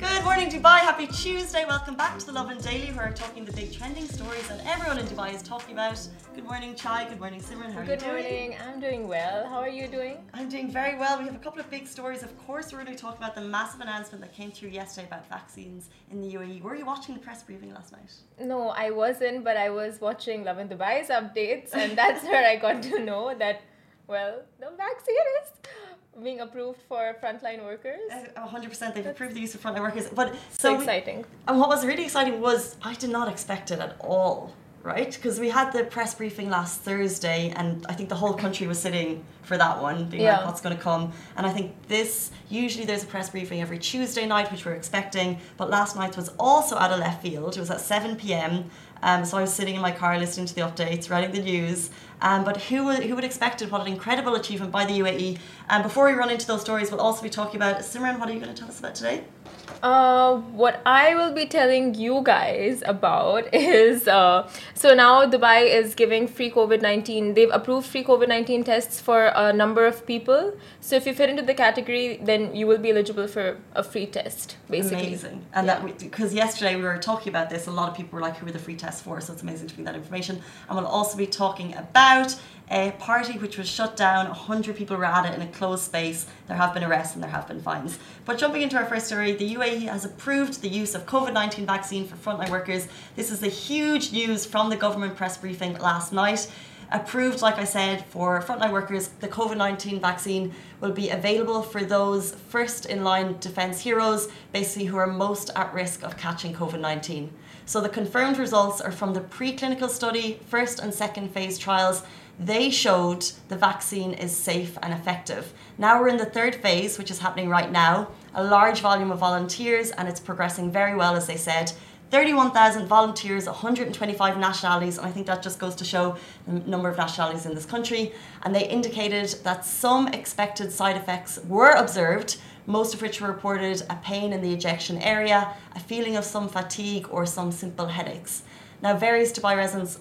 Good morning, Dubai. Happy Tuesday. Welcome back to the Lovin Daily, where we're talking the big trending stories that everyone in Dubai is talking about. Good morning, Chai. Good morning, Simran. How are Good you doing? morning. I'm doing well. How are you doing? I'm doing very well. We have a couple of big stories. Of course, we're going to talk about the massive announcement that came through yesterday about vaccines in the UAE. Were you watching the press briefing last night? No, I wasn't, but I was watching Lovin Dubai's updates, and that's where I got to know that, well, the vaccine is being approved for frontline workers. Uh, 100%. They've approved the use of frontline workers. But So, so, we- exciting. and what was really exciting was I did not expect it at all, right? Because we had the press briefing last Thursday, and I think the whole country was sitting for that one, being like, what's going to come. And I think this, usually there's a press briefing every Tuesday night, which we're expecting, but last night was also at a left field. It was at 7 p.m. Um, so I was sitting in my car listening to the updates, writing the news. Um, but who would, who would expect it? What an incredible achievement by the UAE. And before we run into those stories, we'll also be talking about Simran. What are you going to tell us about today? Uh, what I will be telling you guys about is uh, so now Dubai is giving free COVID 19. They've approved free COVID 19 tests for a number of people. So if you fit into the category, then you will be eligible for a free test, basically. Amazing. And that because yesterday we were talking about this, a lot of people were like, "Who are the free tests for?" So it's amazing to bring that information. And we'll also be talking about a party which was shut down. hundred people were at it in a closed space. There have been arrests and there have been fines. But jumping into our first story, the UAE has approved the use of COVID nineteen vaccine for frontline workers. This is the huge news from the government press briefing last night approved, like I said, for frontline workers. The COVID 19 vaccine will be available for those first in line defence heroes, basically who are most at risk of catching COVID 19. So the confirmed results are from the preclinical study, first and second phase trials. They showed the vaccine is safe and effective. Now we're in the third phase, which is happening right now. A large volume of volunteers, and it's progressing very well, as they said. 31,000 volunteers, 125 nationalities, and I think that just goes to show the number of nationalities in this country. And they indicated that some expected side effects were observed, most of which were reported a pain in the ejection area, a feeling of some fatigue, or some simple headaches. Now, various Dubai residents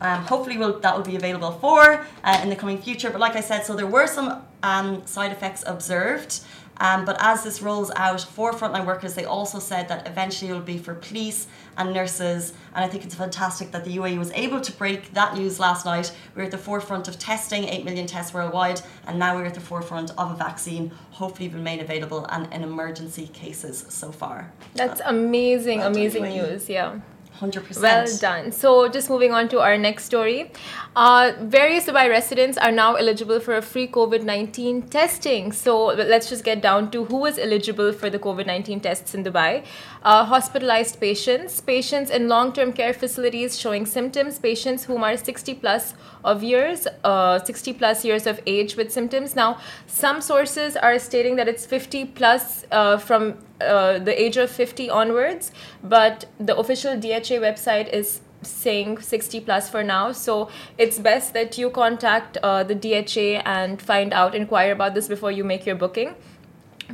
um, hopefully will that will be available for uh, in the coming future. But like I said, so there were some um, side effects observed. Um, but as this rolls out for frontline workers, they also said that eventually it will be for police and nurses. And I think it's fantastic that the UAE was able to break that news last night. We're at the forefront of testing 8 million tests worldwide, and now we're at the forefront of a vaccine, hopefully been made available and in emergency cases so far. That's amazing, well amazing news. Yeah. 100%. Well done. So, just moving on to our next story. Uh, various Dubai residents are now eligible for a free COVID 19 testing. So, let's just get down to who is eligible for the COVID 19 tests in Dubai. Uh, hospitalized patients, patients in long term care facilities showing symptoms, patients whom are 60 plus of years, uh, 60 plus years of age with symptoms. Now, some sources are stating that it's 50 plus uh, from uh, the age of 50 onwards, but the official DHA website is saying 60 plus for now. So it's best that you contact uh, the DHA and find out, inquire about this before you make your booking.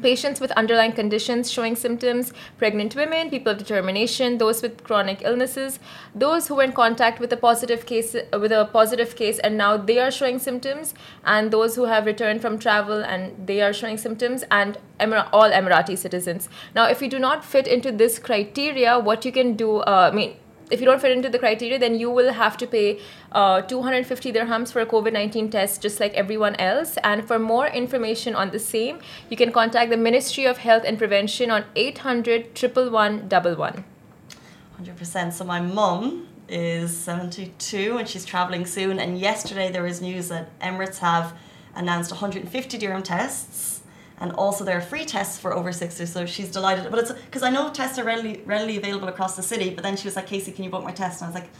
Patients with underlying conditions showing symptoms, pregnant women, people of determination, those with chronic illnesses, those who were in contact with a positive case with a positive case and now they are showing symptoms, and those who have returned from travel and they are showing symptoms, and Emir- all Emirati citizens. Now, if you do not fit into this criteria, what you can do, uh, I mean, if you don't fit into the criteria, then you will have to pay uh, 250 dirhams for a COVID 19 test, just like everyone else. And for more information on the same, you can contact the Ministry of Health and Prevention on 800 111 100%. So my mum is 72 and she's traveling soon. And yesterday there was news that Emirates have announced 150 dirham tests. And also there are free tests for over 60, so she's delighted. But it's because I know tests are readily, readily available across the city. But then she was like, Casey, can you book my test? And I was like,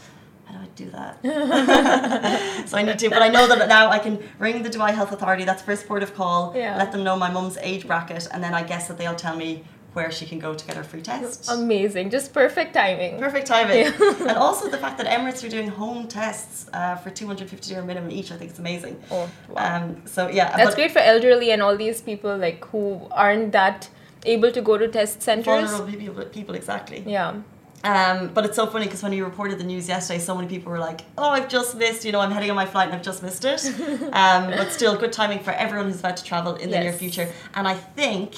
how do I do that? so I need to, but I know that now I can ring the Dubai Health Authority. That's first port of call. Yeah. Let them know my mum's age bracket, and then I guess that they'll tell me where she can go to get her free test. Amazing, just perfect timing. Perfect timing. and also the fact that Emirates are doing home tests uh, for 250 dirham minimum each, I think it's amazing. Oh, wow. Um, so yeah, That's great for elderly and all these people like who aren't that able to go to test centers. Vulnerable people, people exactly. Yeah. Um, but it's so funny because when we reported the news yesterday, so many people were like, "Oh, I've just missed. You know, I'm heading on my flight and I've just missed it." um, but still, good timing for everyone who's about to travel in the near future. And I think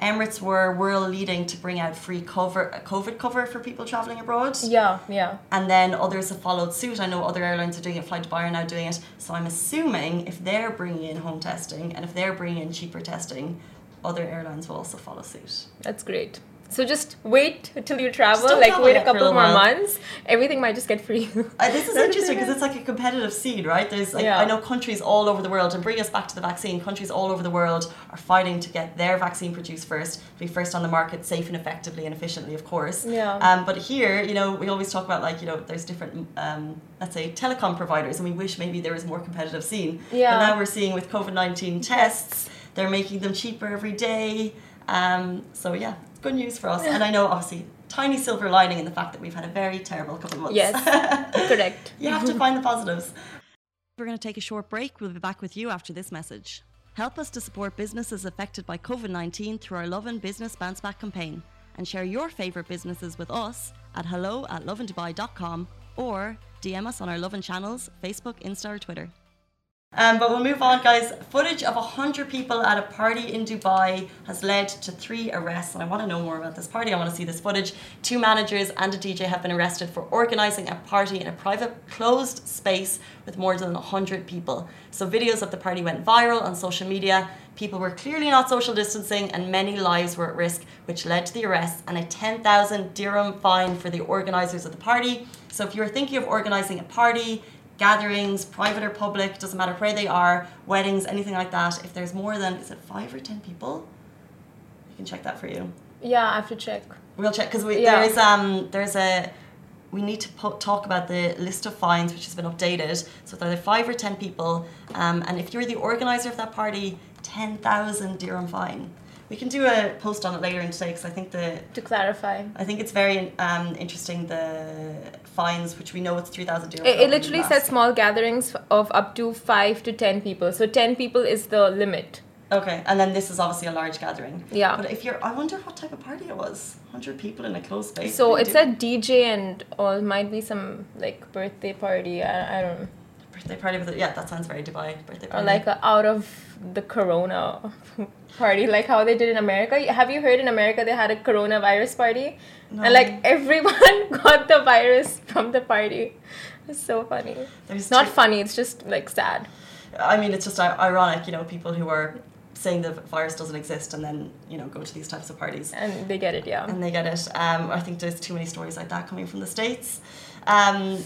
Emirates were world leading to bring out free cover, COVID cover for people traveling abroad. Yeah, yeah. And then others have followed suit. I know other airlines are doing it. Fly Dubai are now doing it. So I'm assuming if they're bringing in home testing and if they're bringing in cheaper testing, other airlines will also follow suit. That's great. So just wait till you travel, don't like travel wait a yet a couple more while. months. Everything might just get free. Uh, this is interesting because it's like a competitive scene, right? There's like Yeah. I know countries all over the world, and bring us back to the vaccine. Countries all over the world are fighting to get their vaccine produced first, be first on the market, safe and effectively and efficiently, of course. Yeah. Um, but here, you know, we always talk about like you know, there's different, um, let's say, telecom providers, and we wish maybe there was more competitive scene. Yeah. But now we're seeing with COVID nineteen tests, they're making them cheaper every day. Um, so yeah, good news for us. And I know obviously. Tiny silver lining in the fact that we've had a very terrible couple of months. Yes. Correct. You have to find the positives. We're going to take a short break. We'll be back with you after this message. Help us to support businesses affected by COVID 19 through our Lovin Business Bounce Back campaign and share your favourite businesses with us at hello at lovindubai.com or DM us on our Lovin channels Facebook, Insta, or Twitter. Um, but we'll move on, guys. Footage of 100 people at a party in Dubai has led to three arrests. And I want to know more about this party. I want to see this footage. Two managers and a DJ have been arrested for organising a party in a private, closed space with more than 100 people. So, videos of the party went viral on social media. People were clearly not social distancing, and many lives were at risk, which led to the arrests and a 10,000 dirham fine for the organisers of the party. So, if you're thinking of organising a party, gatherings, private or public, doesn't matter where they are, weddings, anything like that. If there's more than, is it five or ten people? You can check that for you. Yeah, I have to check. We'll check because we Yeah. there is um there's a we need to talk about the list of fines which has been updated. So if there are five or ten people, um, and if you're the organizer of that party, ten thousand dirham fine. We can do a post on it later in today because I think the To clarify. I think it's very um, interesting the fines which we know it's three thousand dirham. It, it literally says small gatherings of up to five to ten people. So ten people is the limit. Okay, and then this is obviously a large gathering. Yeah. But if you're, I wonder what type of party it was. Hundred people in a closed space. So do it's a DJ and or might be some like birthday party. I, I don't know. Birthday party with it. Yeah, that sounds very Dubai birthday party. Or like a out of the corona party, like how they did in America. Have you heard in America they had a coronavirus party? No. And like everyone got the virus from the party. It's so funny. There's It's not two- funny, it's just like sad. I mean, it's just ironic, you know, people who are saying the virus doesn't exist and then you know go to these types of parties And they get it, yeah. and they get it. Um, I think there's too many stories like that coming from the states. Um,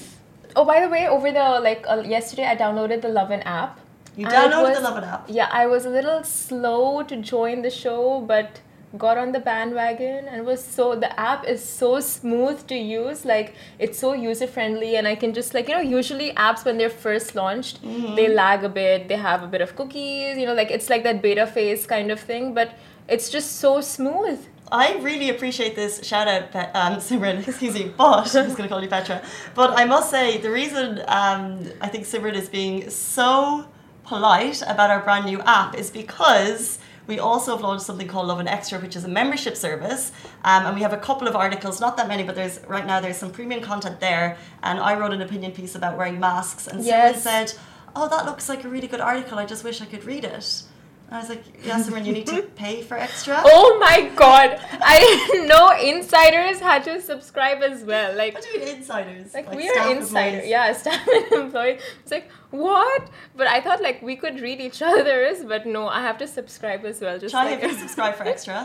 Oh, by the way, over the like uh, yesterday, I downloaded the Lovin app. you And downloaded the was- Lovin app. Yeah, I was a little slow to join the show, but got on the bandwagon and was so the app is so smooth to use like it's so user friendly and i can just like you know usually apps when they're first launched Mm-hmm. they lag a bit they have a bit of cookies you know like it's like that beta phase kind of thing but it's just so smooth I really appreciate this shout out, Pe- um, Simran, excuse me, but I was going to call you Petra. But I must say, the reason um, I think Simran is being so polite about our brand new app is because we also have launched something called Lovin Extra, which is a membership service. Um, and we have a couple of articles, not that many, but there's right now there's some premium content there. And I wrote an opinion piece about wearing masks, and Simran Yes. said, "Oh, that looks like a really good article. I just wish I could read it." And I was like, "Yeah, Simran, you need to pay for extra." oh my god i know insiders had to subscribe as well like What do you mean insiders? like, Like we are staff insider employees? yeah staff and employees it's like what but i thought like we could read each other's but no i have to subscribe as well just Charlie, like have you subscribed for extra?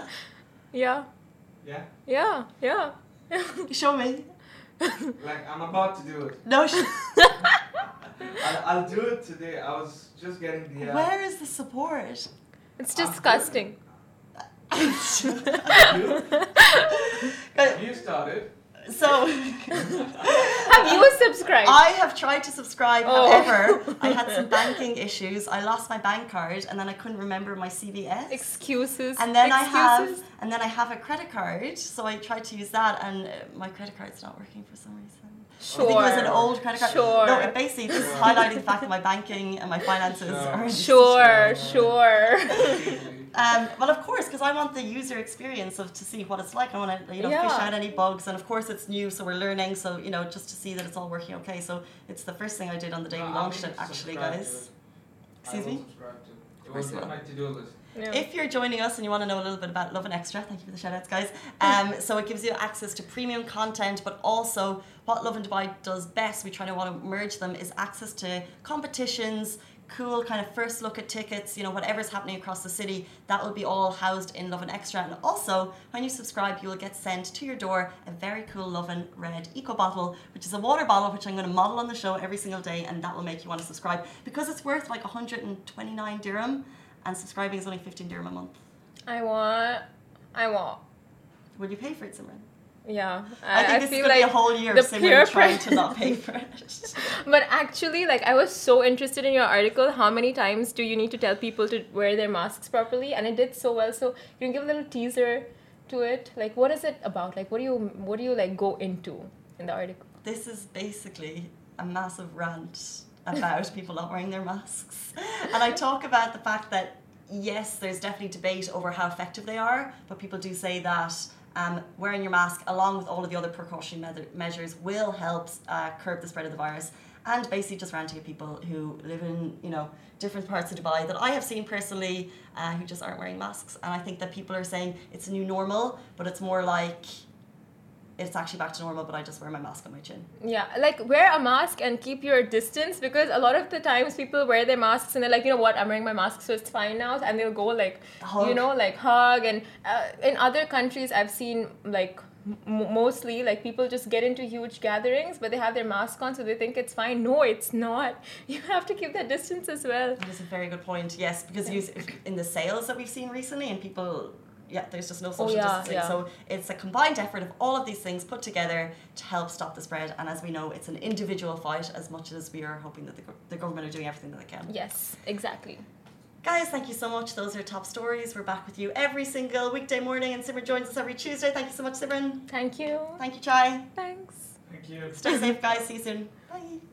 yeah Yeah, yeah yeah Show me. like I'm about to do it. No. Sh- I'll, I'll do it today. I was just getting the. Uh, Where is the support? it's disgusting Guys, You started. so have you subscribed I have tried to subscribe. Oh. However, I had some banking issues. I lost my bank card, and then I couldn't remember my CVV. excuses and then I have, and then I have a credit card. So I tried to use that, and uh, my credit card's not working for some reason. I think it was an Sure. old credit card. Sure. No, it basically this is highlighting the fact that my banking and my finances Sure. are. sure Sure. sure Um, well, of course, because I want the user experience of to see what it's like. I want to, you know, fish out any bugs, and of course, it's new, so we're learning. So you know, just to see that it's all working okay. So it's the first thing I did on the day we launched it, actually, subscribed to guys. it. Excuse I me? to it. It was you in will. my to-do list. If you're joining us and you want to know a little bit about Lovin Extra, thank you for the shout outs, guys. Um, so it gives you access to premium content, but also what Lovin Dubai does best, we try to want to merge them, is access to competitions, cool kind of first look at tickets, you know, whatever's happening across the city, that will be all housed in Lovin Extra. And also, when you subscribe, you will get sent to your door a very cool Lovin Red Eco Bottle, which is a water bottle, which I'm going to model on the show every single day, and that will make you want to subscribe because it's worth like 129 dirham, and subscribing is only 15 dirham a month. I want. I want. Will you pay for it, Simran? Yeah. I, think this is feel going to like be a whole year of Simran trying to not pay for it. But actually, like I was so interested in your article. How many times do you need to tell people to wear their masks properly? And it did so well. So you can give a little teaser to it. Like, what is it about? Like, what do you what do you like go into in the article? this is basically a massive rant about people not wearing their masks. And I talk about the fact that yes, there's definitely debate over how effective they are, but people do say that um, wearing your mask, along with all of the other precautionary me- measures, will help uh, curb the spread of the virus. And basically, just ranting at people who live in, you know, different parts of Dubai that I have seen personally, uh, who just aren't wearing masks. And I think that people are saying it's a new normal, but it's more like it's actually back to normal. But I just wear my mask on my chin. Yeah, like wear a mask and keep your distance because a lot of the times people wear their masks and they're like, you know what, I'm wearing my mask, so it's fine now, and they'll go like, you know, like hug. And uh, in other countries, I've seen like m- mostly like people just get into huge gatherings, but they have their mask on, so they think it's fine. No, it's not. You have to keep that distance as well. That is a very good point. Yes, because you, in the sales that we've seen recently, and people, yeah, there's just no oh, social Oh, yeah, distancing. yeah. So it's a combined effort of all of these things put together to help stop the spread. And as we know, it's an individual fight as much as we are hoping that the, the government are doing everything that they can. Yes, exactly. Guys, thank you so much. Those are top stories. We're back with you every single weekday morning, and Simran joins us every Tuesday. Thank you so much, Simran. Thank you. Thank you, Chai. Thanks. Thank you. Stay safe, guys. See you soon. Bye. Bye.